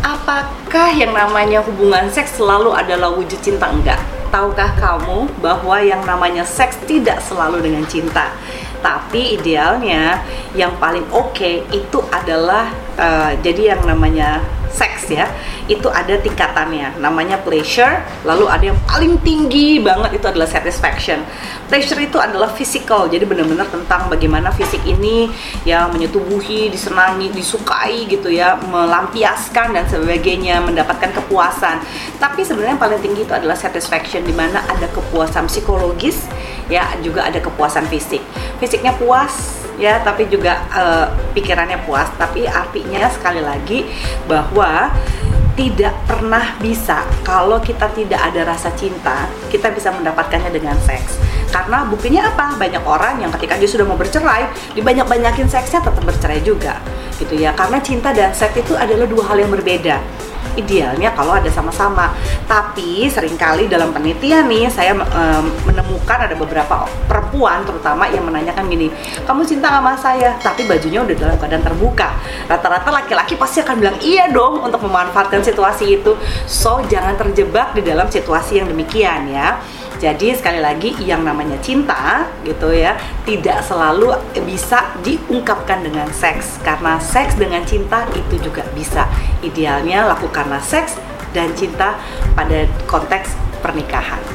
apakah yang namanya hubungan seks selalu adalah wujud cinta enggak? Tahukah kamu bahwa yang namanya seks tidak selalu dengan cinta? Tapi idealnya yang paling oke okay itu adalah uh, jadi yang namanya seks ya itu ada tingkatannya. Namanya pleasure lalu ada yang paling tinggi banget itu adalah satisfaction. Pleasure itu adalah physical jadi benar-benar tentang bagaimana fisik ini ya menyetubuhi disenangi disukai gitu ya melampiaskan dan sebagainya mendapatkan kepuasan. Tapi sebenarnya yang paling tinggi itu adalah satisfaction di mana ada kepuasan psikologis ya juga ada kepuasan fisik. Fisiknya puas ya tapi juga uh, pikirannya puas. Tapi artinya sekali lagi bahwa tidak pernah bisa kalau kita tidak ada rasa cinta kita bisa mendapatkannya dengan seks. Karena buktinya apa? Banyak orang yang ketika dia sudah mau bercerai dibanyak-banyakin seksnya tetap bercerai juga gitu ya. Karena cinta dan seks itu adalah dua hal yang berbeda idealnya kalau ada sama-sama. Tapi sering kali dalam penelitian nih saya um, menemukan ada beberapa perempuan terutama yang menanyakan gini, kamu cinta sama saya? Tapi bajunya udah dalam keadaan terbuka. Rata-rata laki-laki pasti akan bilang iya dong untuk memanfaatkan situasi itu. So jangan terjebak di dalam situasi yang demikian ya. Jadi sekali lagi yang namanya cinta gitu ya tidak selalu bisa diungkapkan dengan seks karena seks dengan cinta itu juga bisa. Idealnya lakukanlah seks dan cinta pada konteks pernikahan.